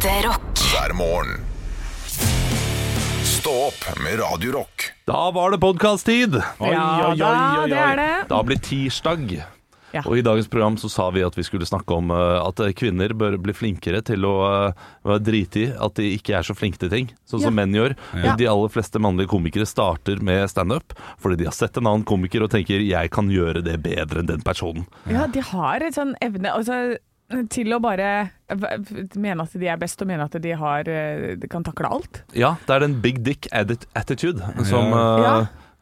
Ekte rock. hver morgen. Stå opp med Radio Rock. Da var det podkast-tid! Ja da, det er det. Da blir tirsdag. Ja. Og I dagens program så sa vi at vi skulle snakke om uh, at kvinner bør bli flinkere til å uh, drite i at de ikke er så flinke til ting, sånn som Ja. menn gjør. Ja. De aller fleste mannlige komikere starter med standup fordi de har sett en annen komiker og tenker 'jeg kan gjøre det bedre enn den personen'. Ja, de har et sånn evne altså, til å bare mene at de er best, og mene at de, har, eh, de kan takle alt. Ja, det er den big dick attitude som uh, Ja.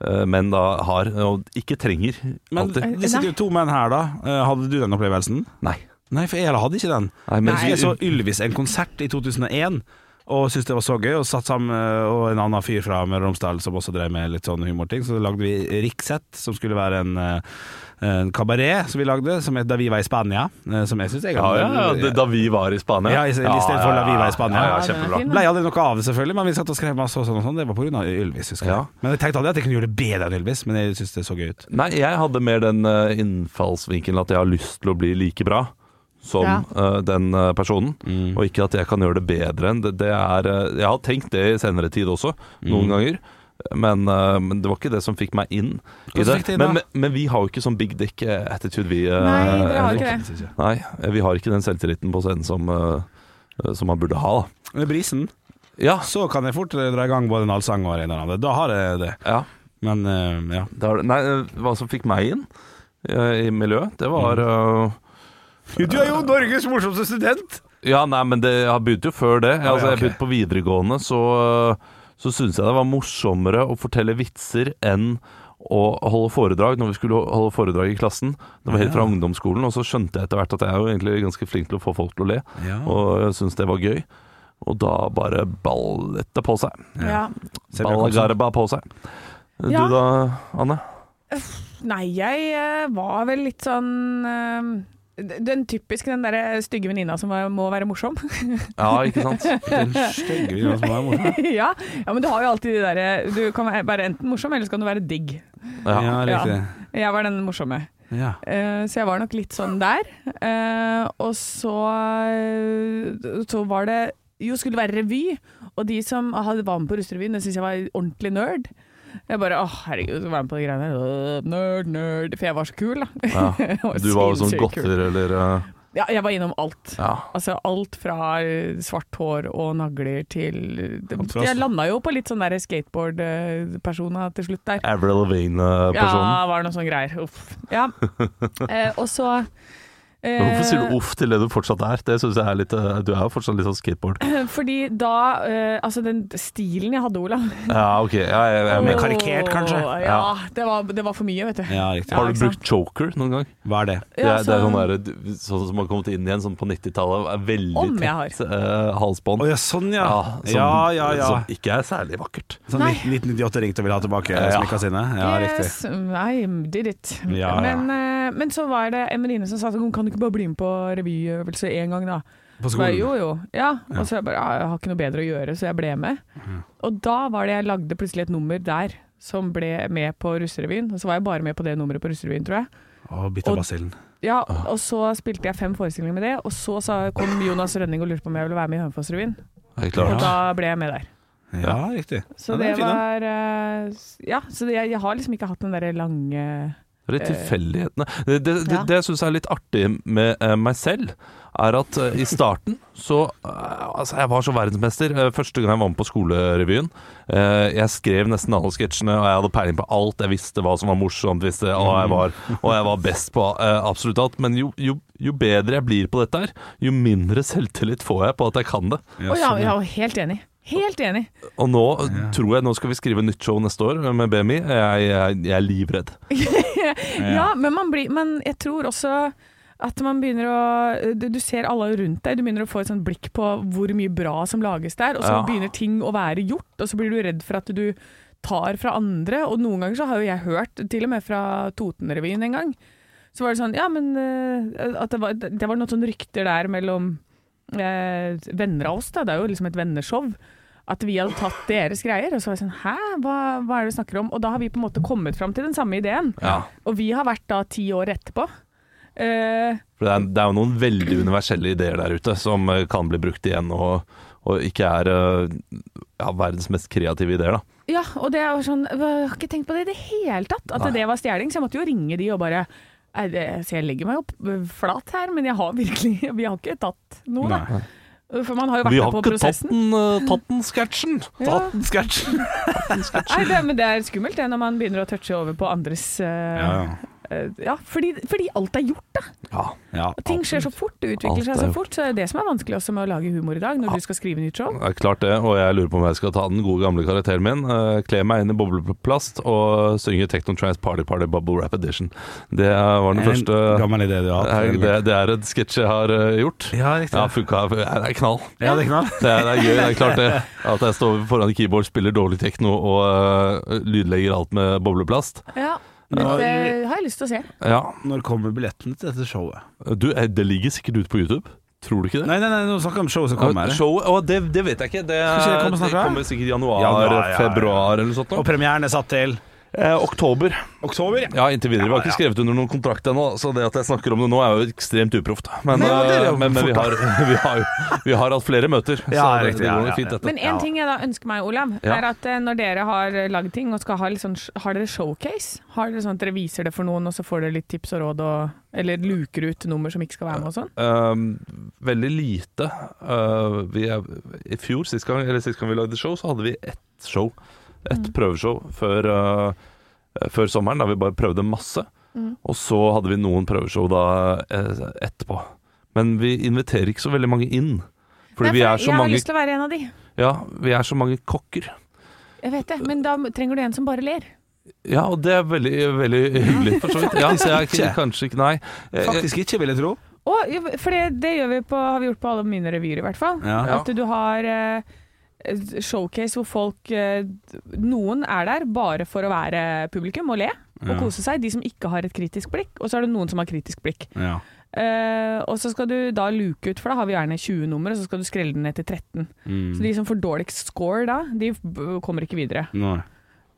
uh, menn da har, og ikke trenger Men alltid. det sitter jo to menn her, da. Eh, Hadde du den opplevelsen? Nei. Nei, for jeg hadde ikke den. Nei, men Jeg så Ylvis en konsert i 2001 og syntes det var så gøy. Og satt sammen eh, og en annen fyr fra Møre og Romsdal som også drev med litt sånn humorting. Så lagde vi Rikset, som skulle være en, eh, en kabaret som vi lagde, som het Da vi var i Spania. eh, Som jeg syns jeg Ja, ja, ja, da vi var i Spania. Ja, i stedet for da vi var i Spania. Ja, kjempebra. Blei Ble aldri noe av det, selvfølgelig, men vi satt og skrev masse og sånn. og sånn. Det var pga. Ylvis, husker jeg. Ja. Men jeg tenkte aldri at jeg kunne gjøre det bedre enn Ylvis, men jeg syns det så gøy ut. Nei, jeg hadde mer den uh, innfallsvinkelen at jeg har lyst til å bli like bra som Ja. uh, den eh, personen, og ikke at jeg kan gjøre det bedre enn det. det er, uh, jeg har tenkt det i senere tid også, noen ganger. Men, uh, men det var ikke det som fikk meg inn i det. Men, men, men vi har jo ikke sånn big dick eh, attitude, vi. Uh, Nei, dere har ikke det. Nei, vi har ikke den selvtilliten på scenen som, uh, som man burde ha. Med brisen Ja, så kan jeg fort dra i gang både en allsang og en eller annen. Da har jeg det. ja. Men ja. Det nei, hva som fikk meg inn i miljøet, det var Du er jo Norges morsomste student! Ja, nei, men det, jeg har begynt jo før det. Altså, Jeg begynte på videregående, så, så syntes jeg det var morsommere å fortelle vitser enn å holde foredrag når vi skulle holde foredrag i klassen. Det var helt fra Ja. ungdomsskolen, og så skjønte jeg etter hvert at jeg er jo egentlig ganske flink til å få folk til å le, Ja. og jeg syntes det var gøy. Og da bare ballet det på seg. Ja. Ballagarba på seg. Ja. Du da, Anne? Nei, jeg eh, var vel litt sånn eh, Den typiske, den derre stygge venninna som var, må være morsom. Ja, ikke sant? Den stygge venninna som må være morsom. ja. ja, men du har jo alltid de derre Du kan være- enten morsom, eller så kan du være digg. Ja. Ja, riktig. Jeg var den morsomme. Ja. Uh, så jeg var nok litt sånn der. Uh, og så, eh, så var det jo skulle det være revy, og de som hadde var med på Rusterevyen, det syns jeg var ordentlig nerd. Jeg bare åh, herregud, skal være med på de greiene her. Nerd, nerd. For jeg var så kul, da. Ja. Var Du var jo sånn godter, eller uh, Ja, jeg var innom alt. Ja. Altså alt fra eh, svart hår og nagler til Alt Jeg landa jo på litt sånn der skateboard-persona til slutt der. Avril Lavigne-personen. Ja, var det noe sånn greier. Uff. Ja. Eh, og så eh, Men Hvorfor sier du uff til det du fortsatt er? Det synes jeg er litt eh, Du er jo fortsatt litt sånn skateboard. Fordi da eh, Altså, den stilen jeg hadde, Olav Ja, ok. Ja, jeg, jeg, er. Mer karikert, kanskje? Ja, Ja, det var, det var for mye, vet du. ja. Har du brukt choker noen gang? Hva er det? Det Ja, er, det er så- sånn, der, sånn som har kommet inn igjen sånn på 90-tallet. er Veldig Om jeg tett uh, halsbånd. Oh, ja, sånn ja. som, Ja, ja, ja. som ikke er særlig vakkert. Sånn 1998 ringte og ville ha tilbake Ja. smykka sine? Ja, riktig. Yes, I did it. Ja, ja. Men, eh, men så var det en venninne som sa sånn, kan du ikke bare bli med på revyøvelse én gang, da? På bare, skolen? jo, jo. Ja. Og så jeg bare, ja, jeg har ikke noe bedre å gjøre, så jeg ble med. Og da var det jeg lagde plutselig et nummer der som ble med på Russerevyen. Og så var jeg bare med på det nummeret på Russerevyen, tror jeg. Å, bitte Og- basillen. Ja, og så spilte jeg fem forestillinger med det, og så kom Jonas Rønning og lurte på om jeg ville være med i Hønefoss-revyen. Og da ble jeg med der. Ja, riktig. Så Ja, det, det var eh, Ja, så det, jeg, jeg har liksom ikke hatt den derre lange Det er tilfeldighetene. Det, det, det, Ja. det jeg syns er litt artig med eh, meg selv, er at eh, i starten så eh, Altså, jeg var så verdensmester eh, første gang jeg var med på skolerevyen. Eh, jeg skrev nesten alle sketsjene, og jeg hadde peiling på alt. Jeg visste hva som var morsomt, visste, og, jeg var, og jeg var best på eh, absolutt alt. Men jo, jo, jo bedre jeg blir på dette her, jo mindre selvtillit får jeg på at jeg kan det. Ja, jeg er helt enig. Helt enig. Og nå tror jeg Nå skal vi skrive nytt show neste år med BMI. Jeg, jeg, jeg er livredd. Ja, men, man blir, men jeg tror også at man begynner å du, du ser alle rundt deg, du begynner å få et sånt blikk på hvor mye bra som lages der, og så Ja. begynner ting å være gjort, og så blir du redd for at du tar fra andre. Og noen ganger så har jo jeg hørt, til og med fra Totenrevyen en gang, så var det sånn Ja, men eh, at det var, det var noen sånne rykter der mellom eh, venner av oss, da. Det er jo liksom et venneshow. At vi hadde tatt deres greier. Og så var jeg sånn Hæ, hva, hva er det du snakker om? Og da har vi på en måte kommet fram til den samme ideen. Ja. Og vi har vært da ti år etterpå. Uh, For det er, det er jo noen veldig universelle ideer der ute som eh, kan bli brukt igjen, og, og ikke er eh, ja, verdens mest kreative ideer, da. ja, og det er jo sånn Jeg har ikke tenkt på det i det hele tatt, at Nei. det var stjeling. Så jeg måtte jo ringe de og bare Så jeg legger meg øh, flat her, men jeg har virkelig Vi har ikke tatt noe, da. Nei. For man har jo vært med på prosessen. Vi har ikke tatt den, sketsjen! tatt den sketsjen! Nei, det, men det er skummelt det når man begynner å touche over på andres uh, Ja, eh, ja, fordi, fordi alt er gjort, da. Ja. ja. Ting skjer så fort, det utvikler Alt seg så fort. Så det er det som er vanskelig også med å lage humor i dag, når du skal skrive nytt show. Det er klart det, og jeg lurer på om jeg skal ta den gode gamle karakteren min. Uh, kle meg inn i bobleplast og synge Techno Trance Party Party Bubble Rap Edition. Det var den En første gammel idé du har hatt. Eh, det, det er et sketsj jeg har eh, gjort. Ja, riktig. Ja, funka. Det er knall. Ja, det er knall. Det er, det er gøy. Det er klart det. At jeg står foran keyboard, spiller dårlig tekno og uh, lydlegger alt med bobleplast. Ja, dette har jeg lyst til å se. Ja. Når kommer billettene til dette showet? Du, eh, det ligger sikkert ute på YouTube. Tror du ikke det? Nei, nei, nei, nå snakker om showet som kommer. Showet, å, det, det vet jeg ikke. Det, det kommer sikkert i januar, Januar, ja, ja. februar eller noe sånt. Og premieren er satt til Eh, oktober. oktober. Ja, inntil videre. Vi har ikke skrevet under noen kontrakt ennå, så det at jeg snakker om det nå er jo ekstremt uproft. Men, ja, er jo eh, men, men vi, har, vi, har, vi har hatt flere møter, Ja, så det, det går ja, fint dette. Men en ting jeg da ønsker meg, Olav, er at eh, når dere har lagd ting og skal ha litt sånn Har dere showcase? Har dere sånn at dere viser det for noen, og så får dere litt tips og råd, og, eller luker ut nummer som ikke skal være med og sånn? Uh, veldig lite. Uh, vi er, I fjor, sist gang, eller sist gang vi lagde show, så hadde vi ett show. Ett Mm. prøveshow før, uh, før sommeren, da vi bare prøvde masse. Mm. Og så hadde vi noen prøveshow da eh, etterpå. Men vi inviterer ikke så veldig mange inn. Fordi Nei, vi er så jeg har lyst til å være en av de. Ja, vi er så mange kokker. Jeg vet det, men da trenger du en som bare ler. Ja, og det er veldig, veldig hyggelig, for så vidt. Ja, så jeg ikke, kanskje ikke Nei. Eh, Faktisk ikke, vil jeg tro. Og, for det, det gjør vi på, har vi gjort på alle mine revyer, i hvert fall. Ja. Ja. At du har eh, showcase hvor folk eh, Noen er der bare for å være publikum og le og Ja. kose seg. De som ikke har et kritisk blikk. Og så er det noen som har kritisk blikk. Ja. Uh, og så skal du da luke ut, for da har vi gjerne 20 nummer, og så skal du skrelle den ned til 13. Mm. Så de som får dårligst score da, de b- kommer ikke videre. Nei.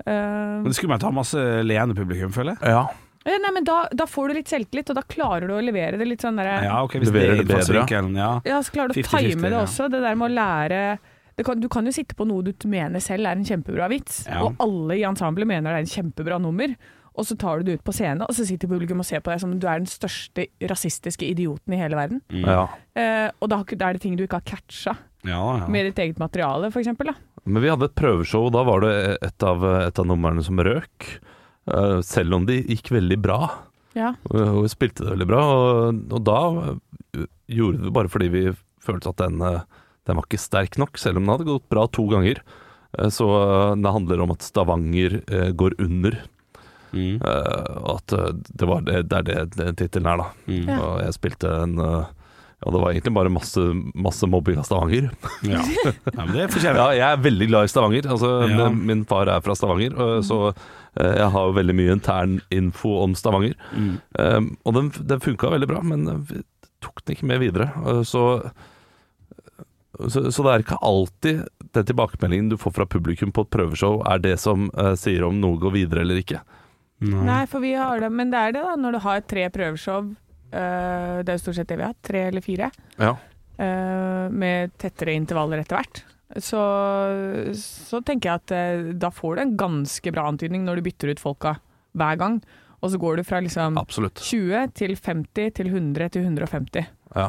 Uh, Men det skulle man ta masse leende publikum, føler jeg. Ja. eh, nei, men da, da får du litt selvtillit, og da klarer du å levere det litt sånn derre Ja, ok, hvis Leverer det det bedre, ja. ja. Ja, så klarer du å 50-50, time det ja. også. Det der med å lære kan, Du kan jo sitte på noe du mener selv er en kjempebra vits, Ja. og alle i ensemblet mener det er en kjempebra nummer. Og så tar du det ut på scenen, og så sitter publikum og ser på deg som om du er den største rasistiske idioten i hele verden. Mm. ja. Eh, og da, da er det ting du ikke har catcha Ja, ja. med ditt eget materiale, for eksempel, da. Men vi hadde et prøveshow, og da var det et av, et av numrene som røk. Eh, selv om de gikk veldig bra. Ja. Og og spilte det veldig bra. Og, og da eh, gjorde vi det bare fordi vi følte at den, eh, den var ikke sterk nok, selv om den hadde gått bra to ganger. Eh, Så eh, det handler om at Stavanger eh, går under. Mm. eh, at det, var det, det er det den tittelen er, da. Mm. Og jeg spilte en Ja, det var egentlig bare masse, masse mobbing av Stavanger. Ja. ja, men det fortjener Ja, jeg er veldig glad i Stavanger. Altså, Ja. min, min far er fra Stavanger, så eh, jeg har jo veldig mye intern info om Stavanger. Mm. Um, og den, den funka veldig bra, men eh, tok den ikke med videre. Så, så, så det er ikke alltid den tilbakemeldingen du får fra publikum på et prøveshow, er det som uh, sier om noe går videre eller ikke. Nei. Nei, for vi har det, men det er det, da. Når du har tre prøveshow, uh, det er jo stort sett det vi har, tre eller fire, Ja. uh, med tettere intervaller etter hvert. Så, så tenker jeg at da får du en ganske bra antydning når du bytter ut folka hver gang. Og så går du fra liksom Absolutt. 20 til 50 til 100 til 150. Ja.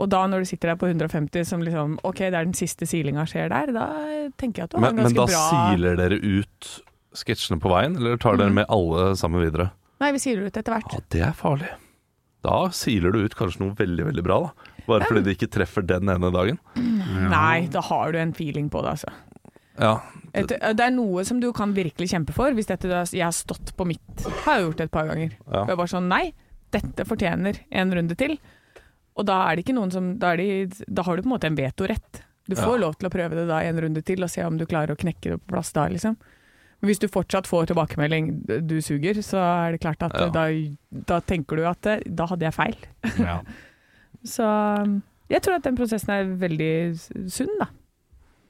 Og da når du sitter der på 150 som liksom Ok, det er den siste silinga skjer der, da tenker jeg at du har en ganske bra men da bra siler dere ut sketsjene på veien, eller tar dere Mm. med alle sammen videre? Nei, vi siler ut etter hvert. Ja, det er farlig. Da siler du ut kanskje noe veldig, veldig bra, da. Bare fordi det ikke treffer den ene dagen. Nei, da har du en feeling på det, altså. Ja, Et, det er noe som du kan virkelig kjempe for. Hvis dette jeg har stått på mitt Har jeg gjort det et par ganger. Ja. Og jeg bare sånn Nei, dette fortjener en runde til. Og da er det ikke noen som Da, de, da har du på en måte en vetorett. Du får Ja. lov til å prøve det da en runde til og se om du klarer å knekke det på plass da, liksom. Men hvis du fortsatt får tilbakemelding 'du suger', så er det klart at Ja. da, da tenker du at eh, da hadde jeg feil. Ja. Så jeg tror at den prosessen er veldig sunn, da.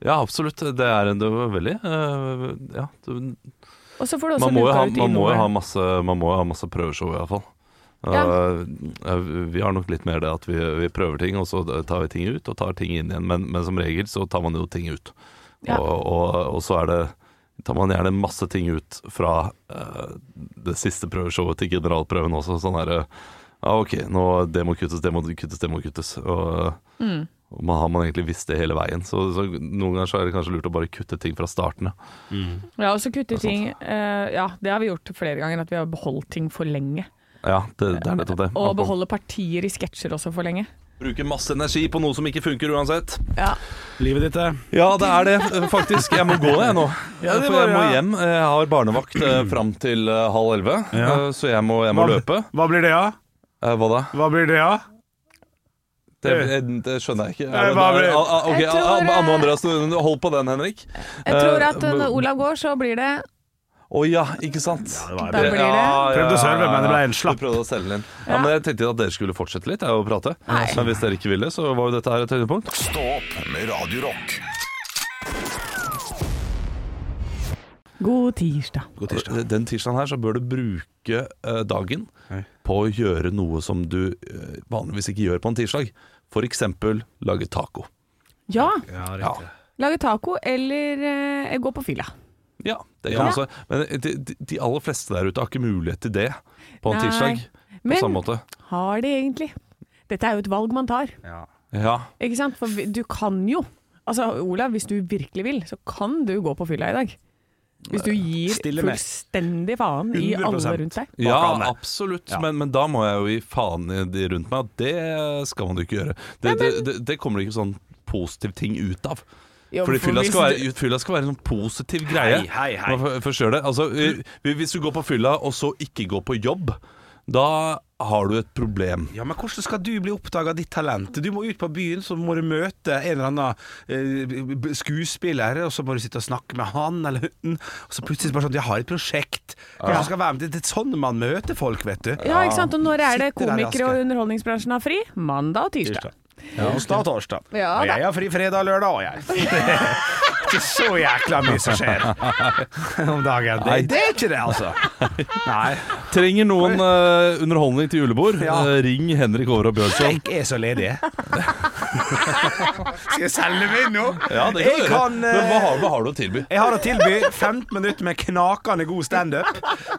ja absolutt. Det er en det veldig uh, Ja. Du, Og så får du også man, må ha, man, må ha masse, man må jo ha masse prøveshow, iallfall. Ja. Uh, vi har nok litt mer det at vi, vi prøver ting, og så tar vi ting ut og tar ting inn igjen. Men, men som regel så tar man jo ting ut. Ja. Og, og, og så er det tar man gjerne masse ting ut fra uh, det siste prøveshowet til generalprøven også. Sånn herre eh, Ja, OK, nå det må kuttes, det må kuttes, det må kuttes. Og, Mm. og man har man egentlig visst det hele veien. Så, så noen ganger så er det kanskje lurt å bare kutte ting fra starten. Ja. Ja, og så kutte ting uh, Ja, det har vi gjort flere ganger, at vi har beholdt ting for lenge. Ja, det, det er nettopp det. Og beholde partier i sketsjer også for lenge. Bruke masse energi på noe som ikke funker uansett. Ja. Livet ditt, det. Ja, det er det, eh, faktisk. Jeg må gå, jeg nå. Ja, For jeg må hjem. Jeg har barnevakt eh, fram til eh, halv elleve, Ja. eh, så jeg må, jeg må Hva- løpe. Hva blir det? Eh, Hva da? Hva blir det, av? Det, eh, det skjønner jeg ikke. Eh, Er det, er, ah, ah, ok, Jeg tror, ah, eh, Anne Andreas, hold på den, Henrik. Jeg tror Eh, at når Olav går, så blir det Å ja, ikke sant? det var Da blir det- Prøvde å svelge, men det ble en slapp. Prøvde å selge den. Ja, Ja. men jeg tenkte at dere skulle fortsette litt og prate. Nei. Men hvis dere ikke ville, så var jo dette her et høydepunkt. Stopp med radiorock. God tirsdag. God tirsdag. Den tirsdagen her så bør du bruke eh, dagen på å gjøre noe som du eh, vanligvis ikke gjør på en tirsdag. For eksempel lage taco. Ja, Ja, Ja. lage taco eller eh, gå på fylla. Ja, det kan Ja. også Men de, de, aller fleste der ute har ikke mulighet til det på en Nei, tirsdag. På Men samme måte. har de egentlig? Dette er jo et valg man tar, Ja. Ja. ikke sant? For du kan jo Altså, Olav, hvis du virkelig vil, så kan du gå på fylla i dag. Hvis du gir fullstendig faen i alle rundt deg. Ja, absolutt. Ja. Men, men da må jeg jo gi faen i de rundt meg. og Det skal man jo ikke gjøre. Det, det, det, det kommer det ikke sånn positiv ting ut av. Jo, Fordi fylla skal, være, fylla skal være en sånn positiv greie. Hei, hei, hei. Forstår det? Altså, eh, hvis du går på fylla og så ikke går på jobb, da har du et problem. Ja, men hvordan skal du bli oppdaga av ditt talent? Du må ut på byen, så må du møte en eller annen eh, skuespiller, og så må du sitte og snakke med han eller hun, og så plutselig bare sånn Jeg har et prosjekt. Ja. skal være med? Det, det er sånn man møter folk, vet du. Ja, ikke sant? Og når er det komikere og underholdningsbransjen har fri? Mandag og tirsdag. Onsdag og torsdag. Ja, og jeg har fri fredag og lørdag òg, jeg. ikke så jækla mye som skjer om dagen. Det, det er ikke det, altså. Nei. Trenger noen uh, underholdning til julebord? Ja. Eh, ring Henrik Over og Bjørnson. Jeg er så ledig. Skal jeg selge meg nå? Ja, det kan Jeg du gjøre. kan, eh, Men hva har, hva har du å tilby? Jeg har å tilby 15 minutter med knakende god standup.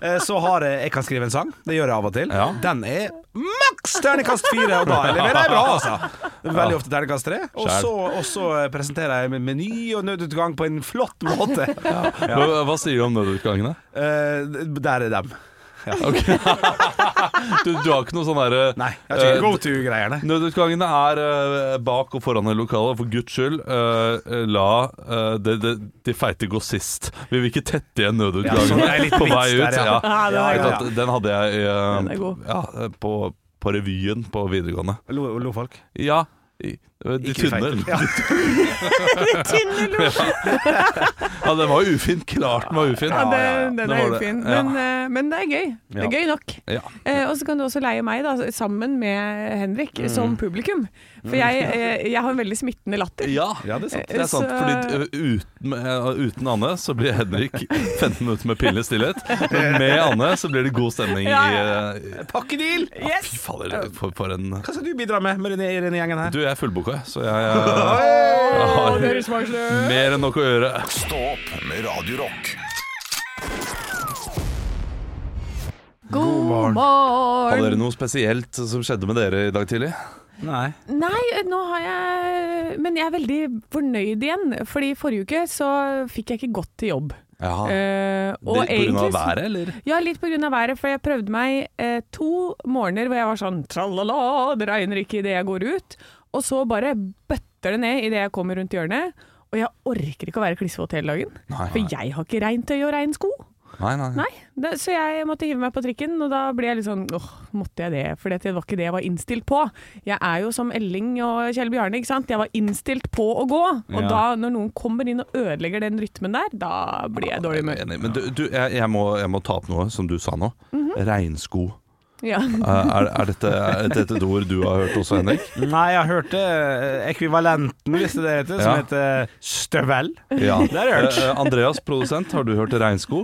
Eh, Så har jeg Jeg kan skrive en sang. Det gjør jeg av og til. Ja. Den er maks terningkast fire, og da leverer jeg bra, altså. Veldig ofte terningkast tre. Og så, eh, presenterer jeg meny og nødutgang på en flott måte. Hva, hva sier du om nødutgangene? Eh, Der er dem. Du, du har ikke noe sånn derre Nei, jeg har ikke uh, go to-greiene. Nødutgangene er uh, bak og foran i lokalet. For guds skyld, uh, la eh, det, det, de feite gå sist. Vi vil ikke tette igjen Ja, nødutgangene litt på vei ut. der, ja. ja. Ja, ja. Den hadde jeg eh, ja, eh, på, på revyen på videregående. Lo, lo folk. Ja, de Ikke tynne. Ja. Tynne lort. Ja, den var ufin. Klart den var ufin. Ja, det, den Det er ufin. Ja. Men, eh, men det er gøy. Det er gøy nok. Ja. Eh, og så kan du også leie meg, da, sammen med Henrik, Mm. som publikum. For jeg, eh, jeg har en veldig smittende latter. Ja, Ja, det er sant. Det er sant, Så- fordi uten, uten Anne så blir Henrik 15 minutter med pinlig stillhet. Men med Anne så blir det god stemning Ja, i ja. uh, Pakkedeal! Yes! Fy fader, for, for en Hva skal du bidra med med denne, denne gjengen her? Du, jeg er fullboka, jeg, så jeg jeg har mer enn nok å gjøre. Stå opp med Radiorock. God morgen. Har dere noe spesielt som skjedde med dere i dag tidlig? Nei. Nei, nå har jeg Men jeg er veldig fornøyd igjen. Fordi forrige uke så fikk jeg ikke gått til jobb. Ja, Uh, litt På grunn av været, eller? Ja, litt av været, for jeg prøvde meg uh, to morgener hvor jeg var sånn tralala, det regner ikke idet jeg går ut. Og så bare bøtter det ned idet jeg kommer rundt hjørnet. Og jeg orker ikke å være klissvåt hele dagen. Nei, For jeg har ikke regntøy og regnsko. nei, nei. Nei, det, Så jeg måtte hive meg på trikken, og da ble jeg litt sånn åh, måtte jeg det? For det var ikke det jeg var innstilt på. Jeg er jo som Elling og Kjell Bjarne, ikke sant. Jeg var innstilt på å gå. Og Ja. da, når noen kommer inn og ødelegger den rytmen der, da blir jeg dårlig i humør. Men du, du jeg, jeg, må, jeg må ta opp noe som du sa nå. Mhm. Regnsko. Ja. Uh, er, er, dette, er dette et ord du har hørt også, Henrik? Nei, jeg har hørt eh, ekvivalenten, hvis det er det heter, som Ja. heter støvel. Ja. Det har jeg hørt. Eh, eh, Andreas, produsent, har du hørt regnsko?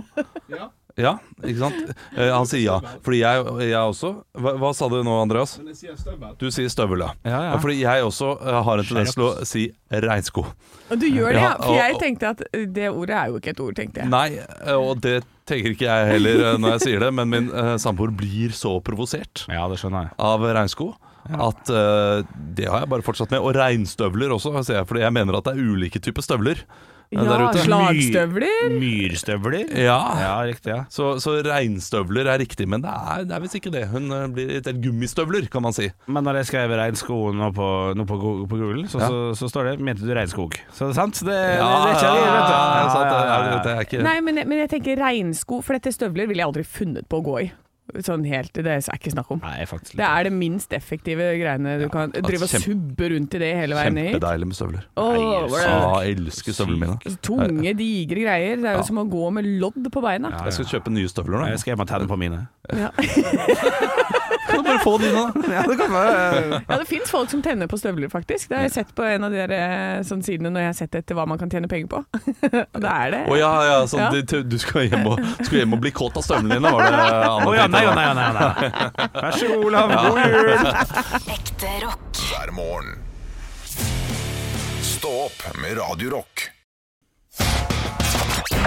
Ja, ikke sant? Eh, han sier ja. Fordi jeg, jeg også hva, hva sa du nå, Andreas? Men Du sier støvel, ja. Ja, ja. Ja, Fordi jeg også eh, har en tendens til å si regnsko. Og du gjør det, ja? Ja, For jeg tenkte at det ordet er jo ikke et ord, tenkte jeg. Nei, eh, og det tenker ikke jeg heller eh, når jeg sier det, men min eh, samboer blir så provosert Ja, det skjønner jeg. av regnsko at eh, det har jeg bare fortsatt med. Og regnstøvler også, sier jeg, fordi jeg mener at det er ulike typer støvler eh, Ja, slagstøvler. Myrstøvler? Ja. Ja, riktig. ja Så, så regnstøvler er riktig, men det er, det er visst ikke det. Hun eh, blir et del gummistøvler, kan man si. Men når jeg skrev regnsko nå på, nå på, Google, så, Ja. så, så står det 'mente du regnskog'. Så det er sant? Det, Ja, det er ikke det, vet du. ja, ja, sant, Ja, er- ja, ja. det ikke Nei, men, men jeg tenker regnsko, for dette støvler ville jeg aldri funnet på å gå i. Sånn helt, Det er ikke snakk om. Nei, faktisk Det er det minst effektive greiene du kan drive og subbe rundt i det hele veien hit. Kjempedeilig med støvler. Oh, Nei, det jeg elsker støvlene mine. tunge, digre greier. Det er jo Ja. som å gå med lodd på beina. Ja, Jeg skal kjøpe nye støvler nå. Jeg skal hjem og tenne på mine. Ja, Kan du bare få dine, da? Ja, det kan være. ja det fins folk som tenner på støvler, faktisk. Det har jeg sett på en av de der, sånn, sidene når jeg har sett etter hva man kan tjene penger på. Og det er det. Å ja, ja, sånn, Ja. Du, du skal, hjem og, skal hjem og bli kåt av støvlene dine, var det Anne Å ja, nei, nei, nei, nei. Vær så god, Olav. God jul. Ekte rock. hver morgen. Stå opp med Radio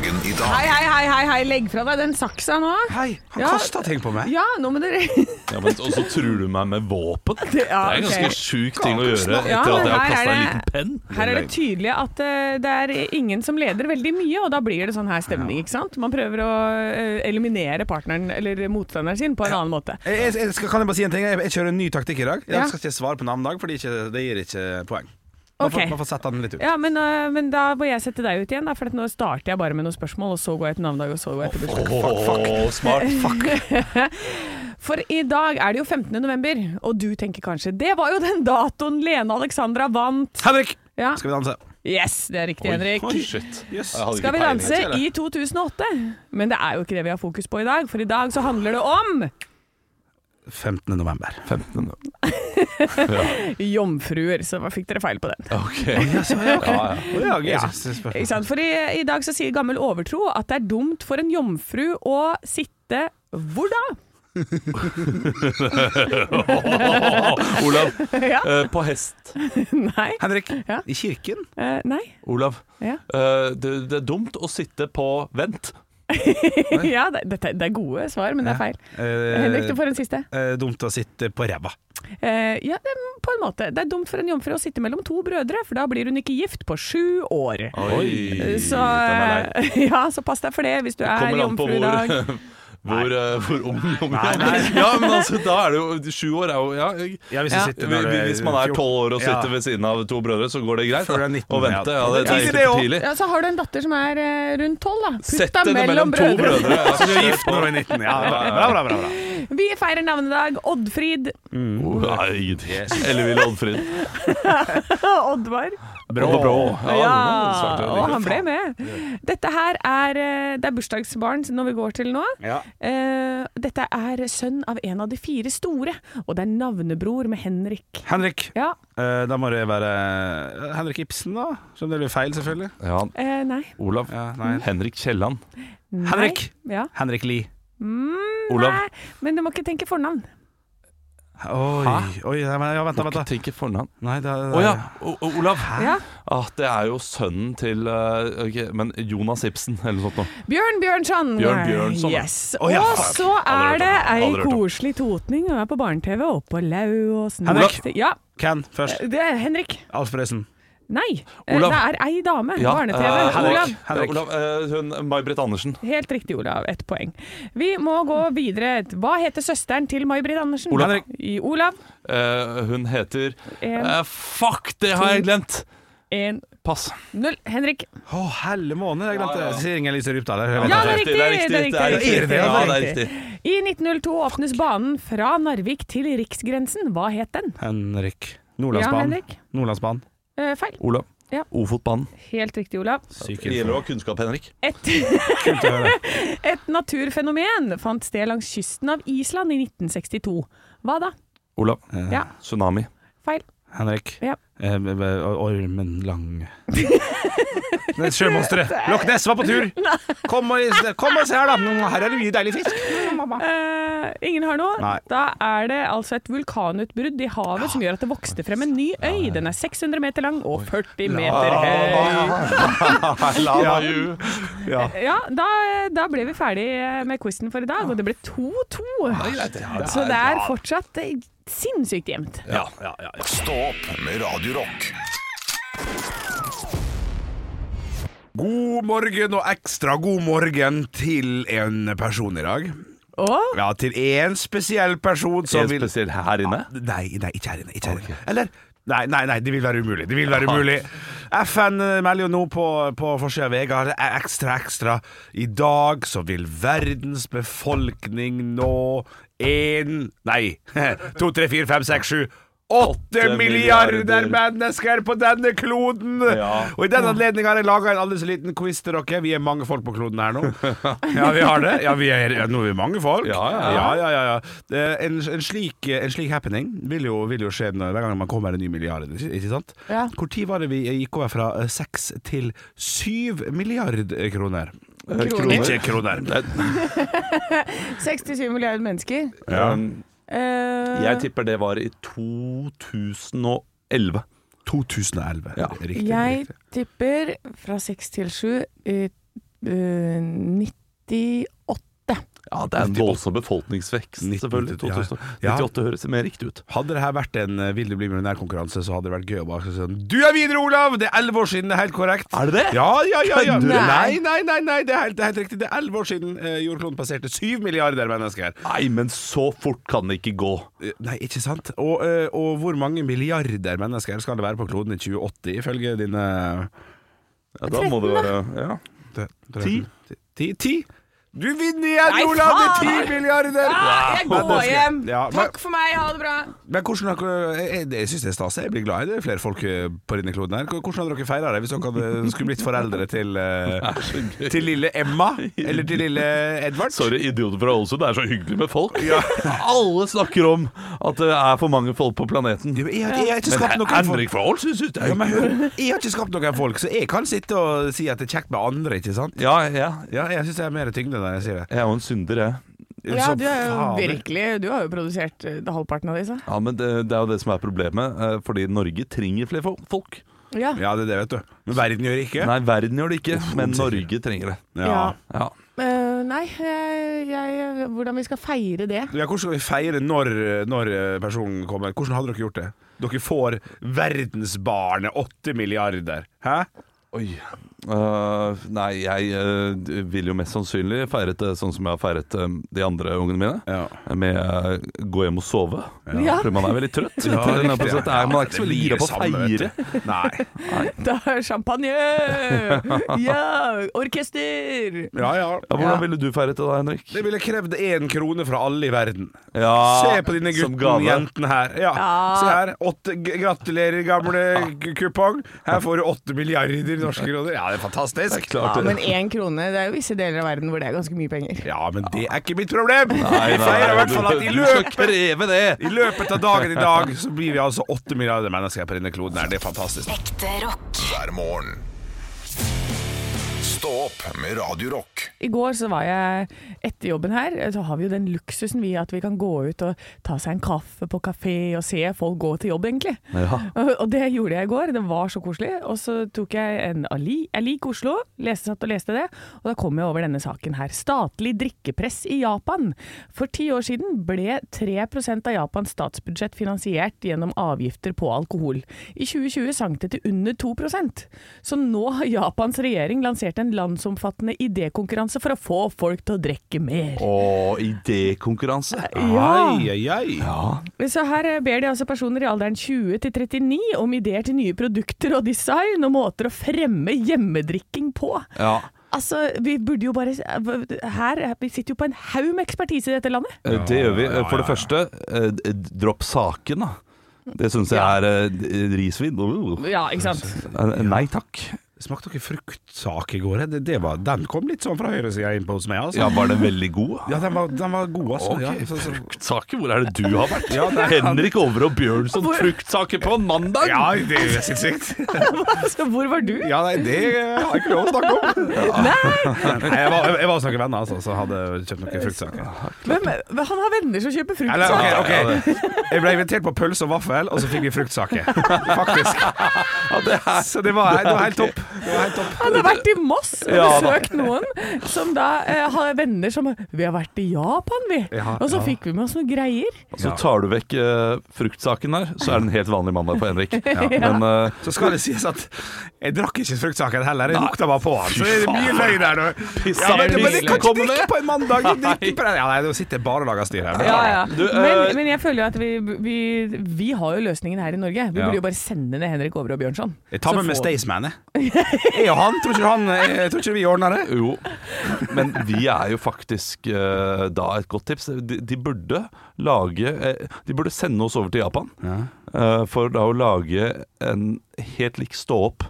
Dagen i Hei, dag hei, hei, hei, hei, legg fra deg den saksa nå. Hei, han Ja. kasta ting på meg. Ja, nå må dere Ja, men, og så truer du meg med våpen? Det Ja, er en ganske okay. sjuk ting å gjøre etter Ja, at jeg har kasta en liten penn. Her er det tydelig at uh, det er ingen som leder veldig mye, og da blir det sånn her stemning, ikke sant? Man prøver å uh, eliminere partneren eller motstanderen sin på en annen måte. Jeg, jeg skal, kan jeg bare si en ting? Jeg, jeg kjører en ny taktikk i dag. Jeg Ja. skal ikke svare på navnedag, for det gir ikke poeng. Man, får, man får sette den litt ut. Ja, men, uh, men da må jeg sette deg ut igjen, da, for at nå starter jeg bare med noen spørsmål, og så går jeg til navnedag, og så går jeg til bursdag. Åh, smart. For i dag er det jo 15. november, og du tenker kanskje det var jo den datoen Lene Alexandra vant. Henrik! Ja. Skal vi danse? Yes, det er riktig, Henrik. Oi. Yes. Skal vi danse i 2008? Men det er jo ikke det vi har fokus på i dag, for i dag så handler det om 15. november. 15. ja. jomfruer. Så fikk dere feil på den. Ok. Ja, ja. Ja, Ja. jeg synes spørsmål. Ikke sant? For i, i dag så sier gammel overtro at det er dumt for en jomfru å sitte hvor da? Olav, ja. Uh, på hest. Nei. Henrik, Ja. i kirken? Uh, nei. Olav, Ja. Uh, det, det er dumt å sitte på vent. Ja, det, det er gode svar, men det er feil. Eh, Henrik, du får en siste. eh, dumt å sitte på ræva. Eh, ja, det, på en måte. Det er dumt for en jomfru å sitte mellom to brødre, for da blir hun ikke gift på sju år. Oi, Så, ja, så pass deg for det hvis du er jomfru i dag. hvor, eh, hvor ung ung-. Ja, men altså, da er det jo Sju år er jo ja, jeg- Ja, hvis Ja. du sitter når du er Hvis man er 14. tolv år og sitter Ja. ved siden av to brødre, så går det greit. Før du Da. er 19, Å vente, ja. ja, det, det er ikke for tidlig. Ja, så har du en datter som er eh, rundt tolv, da. Putt Sett deg henne mellom to brødre. Ja, Så du er gift når du er 19? Ja, bra, bra, bra, bra. Vi feirer navnedag. Oddfrid. Oh, Nei, ingenting. Ellevill Oddfrid. Oddvar. Brå. Brå. Ja, Ja, det svarte og han ble med. Dette her er eh, Det er bursdagsbarn når vi går til nå. Ja. Eh, Dette er sønn av en av de fire store, og det er navnebror med Henrik. Henrik. Ja, Eh, da må det være Henrik Ibsen, da. Som det blir feil, selvfølgelig. Ja, eh, nei. Olav. Ja, nei. Henrik Kielland. Henrik. Ja. Henrik Lie. Mm, Olav. Nei, men du må ikke tenke fornavn. Oi, oi ja, ja, vent, da, vent. da. Tenk fornavn. Å oh, ja, o Olav. Ja. Ah, det er jo sønnen til uh, okay, Men Jonas Ibsen, eller noe sånt noe. Bjørn Bjørnson. Bjørn Bjørnson. Yes. Oh, ja, og så er det ei koselig totning og er på barne-TV oppå Lauåsen. Henrik. Ja, Ken først. det er Henrik. Alf Prøysen. Nei, eh, Olav. det er ei dame. Ja, Barne-TV. Uh, Henrik. Olav. Henrik. Olav uh, hun May-Britt Andersen. Helt riktig, Olav. Ett poeng. Vi må gå videre. Hva heter søsteren til May-Britt Andersen? Olav. I Olav. Uh, hun heter En, eh, Fuck, det har jeg glemt! en, Pass. null. Henrik. Å, helle måned, jeg glemte Ja, ja. Sier Inger-Lise Rypdal. her. Ja, det er riktig, det er riktig. det er riktig, Det er riktig. riktig. Ja, det riktig. riktig. I 1902 åpnes banen fra Narvik til Riksgrensen. Hva het den? Henrik. Nordlandsbanen. Ja, Henrik. Nordlandsbanen. Eh, feil. Olav. Ja. Ofotbanen. Helt riktig, Olav. Det gjelder å ha kunnskap, Henrik. Et, et naturfenomen fant sted langs kysten av Island i 1962. Hva da? Olav. Ja, Tsunami. feil. Henrik. Ja. Eh, ormen lang Det er Sjømonsteret. Loch Ness var på tur. Kom og, kom og se her, da. Her er det mye deilig fisk. Eh, ingen har noe. Nei. Da er det altså et vulkanutbrudd i havet som gjør at det vokste frem en ny øy. Den er 600 meter lang og 40 meter høy. Lava you. Ja. Ja, da, da ble vi ferdig med quizen for i dag, og det ble 2-2. Så det er fortsatt eh, sinnssykt jevnt. Ja, ja, ja, ja. Stå opp med Radiorock. God morgen og ekstra god morgen til en person i dag. Og Ja, til én spesiell person som vil spesiell her inne? Nei, nei, ikke her inne. Ikke her inne. Eller Nei, nei, nei, det vil være umulig. Det vil være umulig. FN melder jo nå på, på forsida av VG ekstra, ekstra. I dag så vil verdens befolkning nå én Nei, to, tre, fire, fem, seks, sju Åtte milliarder mennesker på denne kloden! Ja. Og i den anledning har jeg laga en aldri så liten quiz til dere. Vi er mange folk på kloden her nå. Ja, vi har det. Ja, vi er, ja, nå er vi mange folk. Ja, ja, ja, ja, ja, ja. Eh, En, en, slik, en slik happening vil jo, vil jo skje når- hver gang man kommer en ny milliard. Ikke sant? Ja. Hvor tid var det vi gikk over fra eh, seks til syv milliard kroner? Kroner. Ikke kroner. 67 milliarder mennesker. Ja. Eh, Jeg tipper det var i 2011. 2011. Ja. Riktig. jeg riktig. tipper fra 6 til 7 eh, eh, 98. Ja, det er en voldsom befolkningsvekst, 19, selvfølgelig. ja. 2098 høres mer riktig ut. Hadde det her vært en uh, Vil du bli millionær-konkurranse, så hadde det vært gøy å bare si sånn Du er videre, Olav! Det er elleve år siden, det er helt korrekt. Er det det? Ja, ja, ja. ja. Kødder du? Nei, nei, nei, nei, det er helt, det er helt riktig. Det er elleve år siden uh, jordkloden passerte syv milliarder mennesker. Nei, men så fort kan det ikke gå. Uh, Nei, ikke sant? Og, og hvor mange milliarder mennesker skal det være på kloden i 2080, ifølge dine Ja, da må det være ja. Ti? Ti? Ti? Du vinner igjen, Nei, Olav! Det er ti milliarder! Jeg går hjem! Ja, men- Takk for meg, ha det bra! Men hvordan har Jeg, jeg syns det er stas. Jeg blir glad i det er flere folk eh, på denne kloden her. Hvordan hadde dere feira det hvis dere skulle blitt foreldre til eh, Til lille Emma? Eller til lille Edvard? Sorry, idioter fra Ålesund. Det er så hyggelig med folk. Alle snakker om at det er for mange folk på planeten. Ja, Jeg, har- jeg har ikke skapt noen folk. Henrik fra Ålesund syns det er Ja, men hyggelig. jeg har ikke skapt noen folk, så jeg kan sitte og si at det er kjekt med andre, ikke sant? Ja, ja. Ja, jeg syns jeg er mer tyngde når jeg sier det. Jeg er jo en synder, jeg. Ja, du er jo virkelig Du har jo produsert eh, halvparten av disse. Ja, men det, det er jo det som er problemet, eh, fordi Norge trenger flere folk. Ja. Ja, det er det, vet du. Men verden gjør det ikke. Nei, verden gjør det ikke, men. Norge trenger det. Ja. Ja. Uh, nei, jeg, jeg, hvordan vi skal feire det? Ja, hvordan skal vi feire når, når personen kommer? Hvordan hadde dere gjort det? Dere får verdensbarnet åtte milliarder. Hæ? Oi. Øh, nei, jeg uh, vil jo mest sannsynlig feire det sånn som jeg har feiret uh, de andre ungene mine. Ja. Med uh, gå hjem og sove. Ja. For man er veldig trøtt. Ja. Er, man er ikke så veldig gira på å feire. Nei. Da er champagne! Ja! Orkester! Ja, ja. Ja, hvordan ville du feiret det da, Henrik? Det ville krevd én krone fra alle i verden. Ja, Se på dine gutten, jentene her. Ja. Ja. Se her. Åtte, gratulerer, gamle kupong. Her får du åtte milliarder norske kroner. Ja, det er fantastisk. Klart Ja, men én krone Det er jo visse deler av verden hvor det er ganske mye penger. Ja, men det er ikke mitt problem. Nei, nei, i hvert fall at i Du skal løpet det! I løpet av dagen i dag så blir vi altså åtte milliarder mennesker på denne kloden her. Det er fantastisk. Ekte rock. hver morgen. Stå opp med Radio Rock. I går så var jeg etter jobben her, så har vi jo den luksusen vi at vi kan gå ut og ta seg en kaffe på kafé og se folk gå til jobb, egentlig. Ja. Og og det gjorde jeg i går, det var så koselig. Og så tok jeg en Ali, Jeg liker Oslo, leste, satt og leste det, og da kom jeg over denne saken her. Statlig drikkepress i Japan. For ti år siden ble 3% av Japans statsbudsjett finansiert gjennom avgifter på alkohol. I 2020 sank det til under 2% Så nå har Japans regjering lansert en landsomfattende idékonkurranse for å få folk til å drikke mer. Å, idékonkurranse. Ja. Ai, ai, ai. Ja. Så her eh, ber de altså personer i alderen 20 til 39 om ideer til nye produkter og design og måter å fremme hjemmedrikking på. ja. Altså, vi burde jo bare Her, Vi sitter jo på en haug med ekspertise i dette landet. Ja, Det gjør vi. For det første, eh, dropp saken, da. Det syns jeg Ja. er eh, risvin. Ja, ikke sant? Eh, Nei takk. Smakte dere fruktsak i går? Det, det var, den kom litt sånn fra høyresida inn på hos meg. Altså. Ja, Var den veldig god? Ja, den var, den var god, altså. Okay. Ja, så, så, Fruktsaker, hvor er det du har vært? Ja, det er- Henrik Over og Bjørnson, fruktsaker på en mandag? ja det er sinnssykt. Så hvor var du? Ja, nei, det har jeg ikke lov å snakke om. Nei, jeg var, jeg var hos noen venner altså, som hadde kjøpt noen fruktsaker. Hvem, han har venner som kjøper fruktsaker. Eller, okay, ok, ok Jeg ble invitert på pølse og vaffel, og så fikk vi fruktsaker. Faktisk. Så det så det var. Det var helt topp. Han har vært i Moss og Ja, besøkt noen som da eh, har venner som Vi har vært i Japan, vi. Ja, og så ja. fikk vi med oss noen greier. Så tar du vekk eh, fruktsaken der, så er det en helt vanlig mandag på Henrik. Men eh, Så skal det sies at jeg drakk ikke fruktsaken heller. Jeg lukta bare på den. Så det er mye løgn der. nå. Ja, men, men jeg kan ikke kommer drikke på en mandag! Jeg drikker på den. Ja, nei, Nå sitter jeg bare og lager styr her. Ja, ja. Du, eh, men, men jeg føler jo at vi, vi, vi har jo løsningen her i Norge. Vi Ja. burde jo bare sende ned Henrik Over og Bjørnson. Jeg tar Så med meg får- Staysman, jeg. Jeg og han. Tror ikke, han, jeg tror ikke vi ordner det. Jo, men vi er jo faktisk eh, da et godt tips. De, de burde lage eh, De burde sende oss over til Japan eh, for da å lage en helt lik stå opp.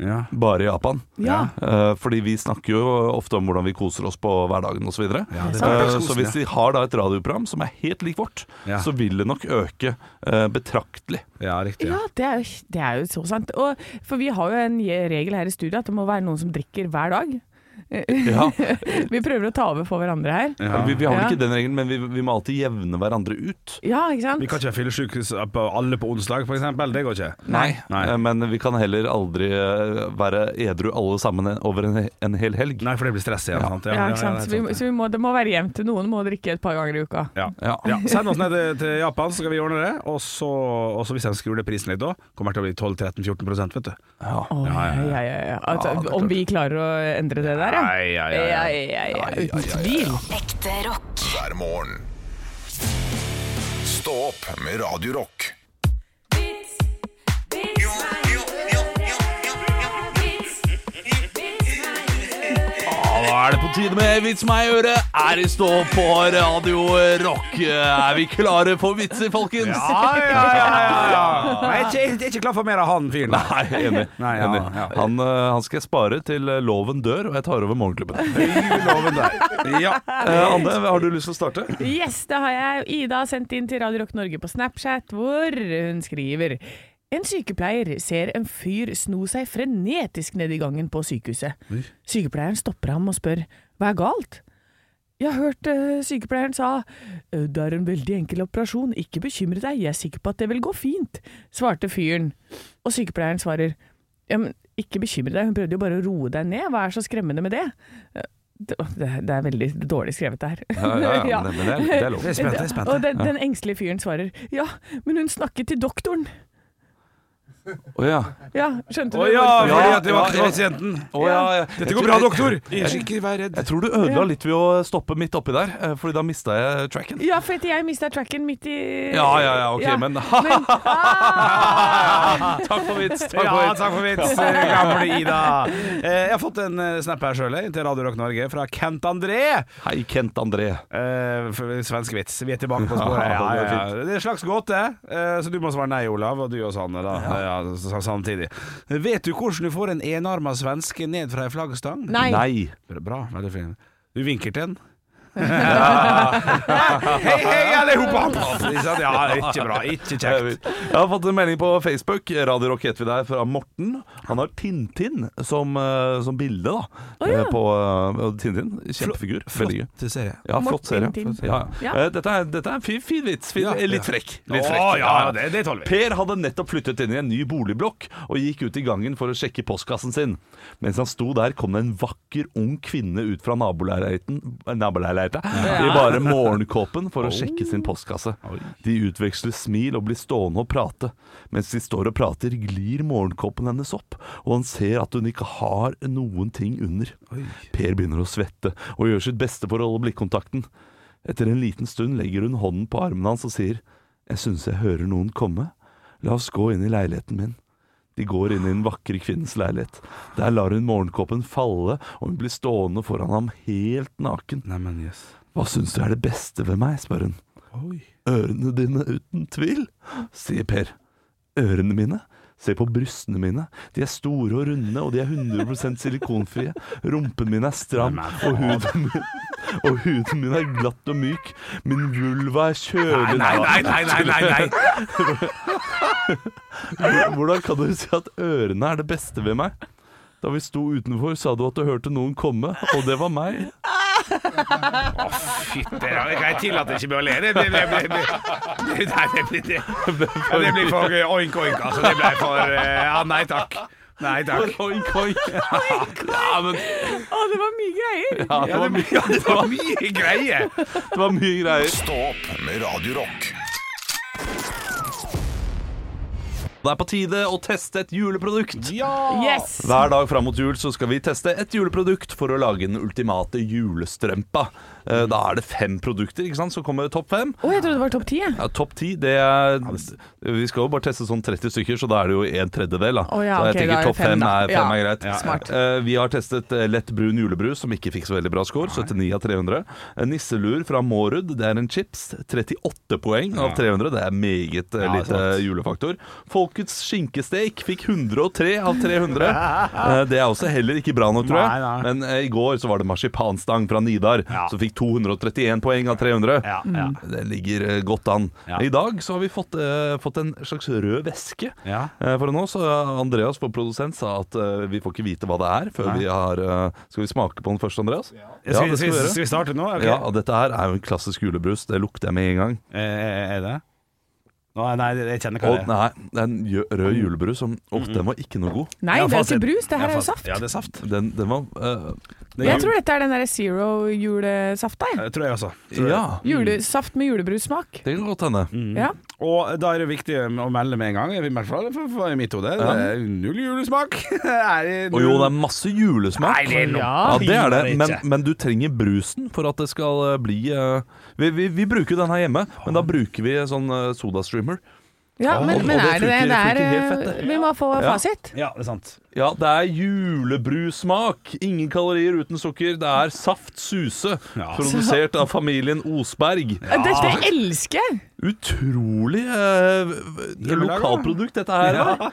Ja. Bare i Japan. Ja. Uh, fordi vi snakker jo ofte om hvordan vi koser oss på hverdagen osv. Ja, Uh, så hvis de har da et radioprogram som er helt lik vårt, Ja. så vil det nok øke uh, betraktelig. Ja, riktig. Ja, det er, jo, det er jo så sant. Og, for vi har jo en regel her i studiet at det må være noen som drikker hver dag. Ja. Vi prøver å ta over for hverandre her. Ja. Vi, vi har vel Ja. ikke den regelen, men vi, vi må alltid jevne hverandre ut. Ja, ikke sant? Vi kan ikke ha fyllesyke alle på onsdag, f.eks. Det går ikke. Nei. Nei. Eh, Men vi kan heller aldri eh, være edru alle sammen over en, en hel helg. Nei, for det blir stress igjen. sant? Ja, ikke sant? er Så, vi, så vi må, det må være jevnt. Noen må drikke et par ganger i uka. Ja. Ja. Ja, Send oss ned til, Japan, så skal vi ordne det. Og så, og så hvis jeg skrur ned prisen litt da, kommer det til å bli 12-13-14 vet du. Ja. Oh, ja, ja, ja, ja. Altså, er om vi klarer å endre det der, ja. Ja, ja, ja, uten tvil. Ekte rock. hver morgen. Stå opp med Radio er det på tide med Vits meg i øret. Er i stå på Radio Rock. Er vi klare for vitser, folkens? Ja, ja, ja, ja, ja. Jeg, er ikke, jeg er ikke klar for mer av han fyren. Nei, enig. Nei, ja, enig. ja. Han, eh, han skal jeg spare til eh, loven dør, og jeg tar over Morgenklubben. Loven der. Ja. Eh, Anne, har du lyst til å starte? Yes, det har jeg. Ida har sendt inn til Radio Rock Norge på Snapchat, hvor hun skriver en sykepleier ser en fyr sno seg frenetisk ned i gangen på sykehuset. Sykepleieren stopper ham og spør hva er galt? Jeg har hørt eh, sykepleieren sa «Eh, det er en veldig enkel operasjon, ikke bekymre deg, jeg er sikker på at det vil gå fint, svarte fyren. Og sykepleieren svarer ja, men ikke bekymre deg, hun prøvde jo bare å roe deg ned, hva er så skremmende med det? Eh, Det, er veldig dårlig skrevet her. Ja, ja, ja, men men det, er, det er lov. Jeg er spent. Jeg er spent. Og den, den engstelige fyren svarer ja, men hun snakket til doktoren. Å ja. Ja, skjønte oh, du? ja, fordi Ja, det var ja, ja. pasienten. Ja, ja. Dette går bra, doktor. Ikke vær redd. Jeg tror du ødela litt ved å stoppe midt oppi der, eh, Fordi da mista jeg tracken. Ja, for jeg mista tracken midt i Ja, ja, ja, ok, men Men- ah! Takk for vits. Takk for vits. takk for vits, gamle Ida. Eh, Jeg har fått en eh, snap her sjøl, til Radio Rock Norge, fra Kent André. Hei, Kent André. Eh, Svensk vits. Vi er tilbake på sporet. Ja, Ja, det er ja, ja. Det er en slags gåte, eh, så du må svare nei, Olav, og du og Sanne, da. Ja, s- samtidig. Vet du hvordan du får en enarma svenske ned fra ei flaggstang? Nei. Nei. Bra, veldig fin. Du vinker til den? Hei, hei, alle sammen! Ja, ikke bra. Ikke kjekt. Jeg har fått en melding på Facebook. Radio Rock heter vi der, fra Morten. Han har Tintin som, eh, som bilde, da. oh, ja. Eh, På uh, Tintin. Kjempefigur. Veldig gøy. Flott serie. Ja, flott serie. Ja, ja. Eh, Dette, er, dette er en fin, fin vits. Fin, Ja, litt frekk. Litt frekk. ja, det, det tåler vi. Per hadde nettopp flyttet inn i en ny boligblokk og gikk ut i gangen for å sjekke postkassen sin. Mens han sto der, kom det en vakker ung kvinne ut fra naboleiligheten naboleiligheten i bare morgenkåpen for å sjekke sin postkasse. De utveksler smil og blir stående og prate. Mens de står og prater, glir morgenkåpen hennes opp, og han ser at hun ikke har noen ting under. Per begynner å svette og gjør sitt beste for å holde blikkontakten. Etter en liten stund legger hun hånden på armen hans og sier Jeg synes jeg hører noen komme. La oss gå inn i leiligheten min. De går inn i den vakre kvinnens leilighet. Der lar hun morgenkåpen falle, og hun blir stående foran ham helt naken. Neimen, yes. Hva syns du er det beste ved meg? spør hun. Oi. Ørene dine, uten tvil, sier Per. Ørene mine? Se på brystene mine. De er store og runde, og de er 100% silikonfrie. Rumpen min er stram, og huden min, og huden min er glatt og myk. Min vulva er kjølig Nei, nei, nei, nei, nei, nei. Hvordan kan du si at ørene er det beste ved meg? Da vi sto utenfor, sa du at du hørte noen komme, og det var meg. Fytte, jeg tillater ikke meg å le. Det blir, det blir, det blir, nei, det blir, det, ja, det blir for oink oink, altså. Det ble for eh, Ja, nei takk. Nei takk. Oink, oink. Ja, men Å, det var mye greier! ja, det, Ja, var det, mye, ja, det var mye greier. det var mye greier. Stå opp med Radio Rock. Det er på tide å teste et juleprodukt. Yes! Hver dag fram mot jul så skal vi teste et juleprodukt for å lage den ultimate julestrømpa. Eh, Da er det fem produkter, ikke sant? Så kommer topp fem. Å, jeg trodde det var topp ti. Ja, Topp ti, det er Vi skal jo bare teste sånn 30 stykker, så da er det jo en tredjedel, da. Oh, ja, så jeg okay, tenker er topp fem, fem er, fem Ja. er greit. Ja, Smart. Uh, Vi har testet lett brun julebrus, som ikke fikk så veldig bra score. 79 av 300. En Nisselur fra Mårud, det er en chips. 38 poeng av 300. Det er meget Ja, lite julefaktor. Folkets skinkesteik fikk 103 av 300. Uh, Det er også heller ikke bra nok, tror jeg. Nei, nei. Men i går så var det marsipanstang fra Nidar, Ja. som fikk 231 poeng av 300. Ja, ja. Det ligger eh, godt an. Ja. I dag så har vi fått, eh, fått en slags rød væske. Ja. Eh, foran oss. Andreas, vår produsent, sa at eh, vi får ikke vite hva det er før Nei. vi har eh, Skal vi smake på den først, Andreas? Ja, Skal, vi, skal, vi vi, skal vi starte nå? Okay. Ja, dette her er jo en klassisk julebrus. Det lukter jeg med en gang. Eh, Er det? Nå, nei, jeg kjenner hva det er. nei, det er en rød julebrus som Åh, den var ikke noe god. Nei, det er ikke brus, det her er jo saft. Ja, det er saft. Den, den var eh, Det er Jeg jul. tror dette er den derre zero julesafta. jeg. Det tror jeg også. Tror jeg. Ja, Julesaft med julebrussmak. det kan godt hende. Ja. Og da er det viktig å melde med en gang, i hvert fall for, for mitt hode. Det er null julesmak. er det Og jo, det er masse julesmak. Nei, det er noe Ja, det er det, men, men du trenger brusen for at det skal eh, bli uh... vi, vi, vi bruker den her hjemme, men da bruker vi sånn uh, sodastreamer. Ja, Og- men, og det er det det? er funker helt fett, eh, det. Vi må få Ja. fasit. Ja, det er sant. Ja, det er julebrussmak. Ingen kalorier uten sukker. Det er Saft Suse, Ja. produsert av familien Osberg. Dette elsker jeg! Utrolig eh, lokalprodukt, dette her. Ja. da.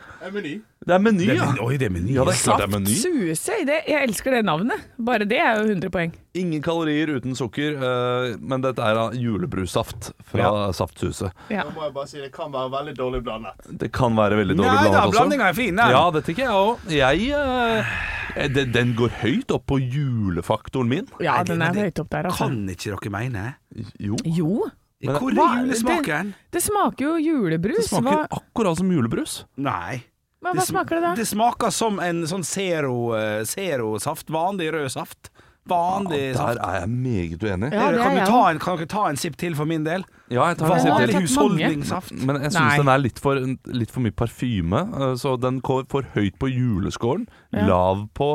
Det er Meny, Det er, ja. men- oi, det er meny. Ja, det er klart det er Saft Meny. Suse. Det, jeg elsker det navnet. Bare det er jo 100 poeng. Ingen kalorier uten sukker, eh, men dette er da julebrussaft fra Ja. Saft Suse. Ja. Nå må jeg bare si det kan være veldig dårlig blandet. Det kan være veldig dårlig Nei da, blandet også. blandinga er fin. Den. Ja, det tenker jeg òg. Jeg eh, den, den går høyt opp på julefaktoren min. ja, Nei, det- den er det høyt opp der, altså. Kan ikke dere mene? Jo. Jo, Men- Hvor Hva- er julesmaken? det smaker jo julebrus. Det smaker Hva, akkurat som julebrus. Nei. men hva sm- smaker det da? Det smaker som en sånn zero, eh, zero-saft. Vanlig rød saft. Vanlig Der er jeg meget uenig. Ja, kan, du jeg ta en, kan dere ta en sipp til for min del? Ja, jeg tar en sipp til. husholdningssaft. Men jeg syns den er litt for, litt for mye parfyme, eh, så den går for høyt på juleskåren. Ja. Lav på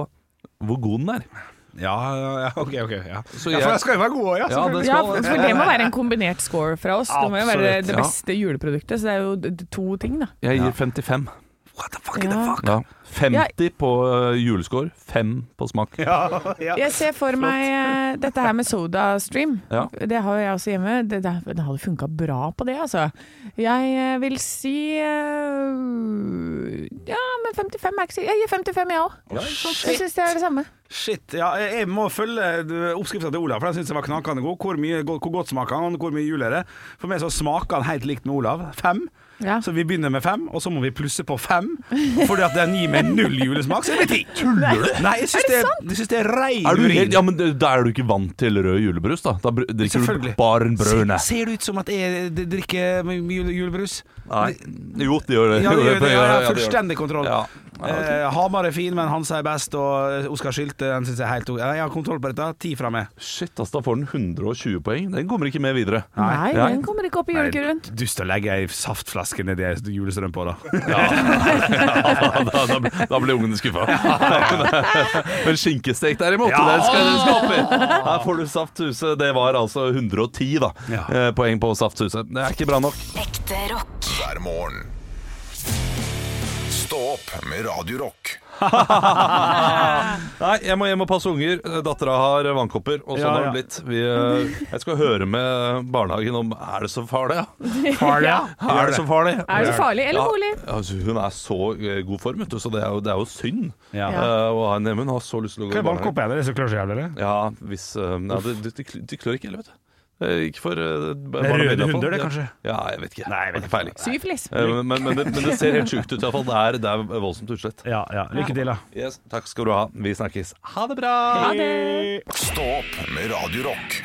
hvor god den er. Ja, ja, ja, ok, ok. Ja. Så ja, jeg- for jeg skal jo være god òg, ja. Ja, det Ja, skal- for for det må være en kombinert score fra oss. Det må jo være det beste juleproduktet. Så det er jo to ting, da. Jeg gir 55. What the fuck, the fuck? Ja. 50 på eh, juleskår, 5 på smak. Ja, ja. Jeg ser for meg eh, dette her med SodaStream. Ja. Det har jo jeg også hjemme. Det, det, det hadde funka bra på det, altså. Jeg eh, vil si Ja, men 55 er ikke så Jeg gir 55, jeg òg. Jeg syns det er det samme. Shit. Ja, jeg jeg må følge oppskrifta til Olav, for den syns jeg var knakende god. Hvor, mye, hvor godt smaker han, og hvor mye jul er det? For meg så smaker han helt likt med Olav. Fem. Ja. Så vi begynner med fem, og så må vi plusse på fem. Fordi at den gir meg null julesmak, så det blir ti. Tuller du? Nei, jeg syns det, det, det er rein Er du helt, ja, men Da er du ikke vant til rød julebrus, da? Da drikker du bare en brødne. Ser, ser det ut som at jeg drikker jule, julebrus? Nei. Jo, det gjør det. Ja, det gjør det. Ja, Ja, ja, fullstendig kontroll. Ja. Ja. Eh, Hamar er fin, men Hansa er best, og Oskar Sylte den synes jeg er helt ok. Jeg har kontroll på dette. Ti fra meg. Shit, altså, da får den 120 poeng. Den kommer ikke med videre. Nei, Nei. den kommer ikke opp i julekurven. Dust å legge ei saftflaske nedi ei julestrøm på, da. da, da, blir- da blir ungene skuffa. Men skinkestek derimot, Ja. den skal den skal. Her får du Safthuset. Det var altså 110 da, Ja. eh, poeng på Safthuset. Det er ikke bra nok. Ekte rock. Hver morgen. Stå opp med Radio Rock. Nei, jeg må hjem og passe unger. Dattera har vannkopper, og sånn Ja, har ja. det blitt. Vi, eh, jeg skal høre med barnehagen om Er det så farlig, ja? Farlig, ja. Er det så farlig? Er det så farlig eller Ja, altså, hun er så eh, god form, vet du, så det er jo, det er jo synd Ja. eh, å ha henne hjemme. Hun har så lyst til å gå Hva i er barnehagen. vannkopp igjen? Det er så klør så jævlig, eller? Ja, hvis eh, ja, det, det, det, det klør ikke heller, vet du. Eh, Ikke for uh, røde hunder, det, kanskje? Ja, jeg vet ikke. Nei, jeg vet ikke peiling. Syfilis. Eh, Men, men, men, det, men det ser helt sjukt ut, iallfall. Det er, det er voldsomt utslett. Ja, ja. Lykke til, da. Yes, takk skal du ha. Vi snakkes. Ha det bra! Ha det. Stå opp med Radio Rock.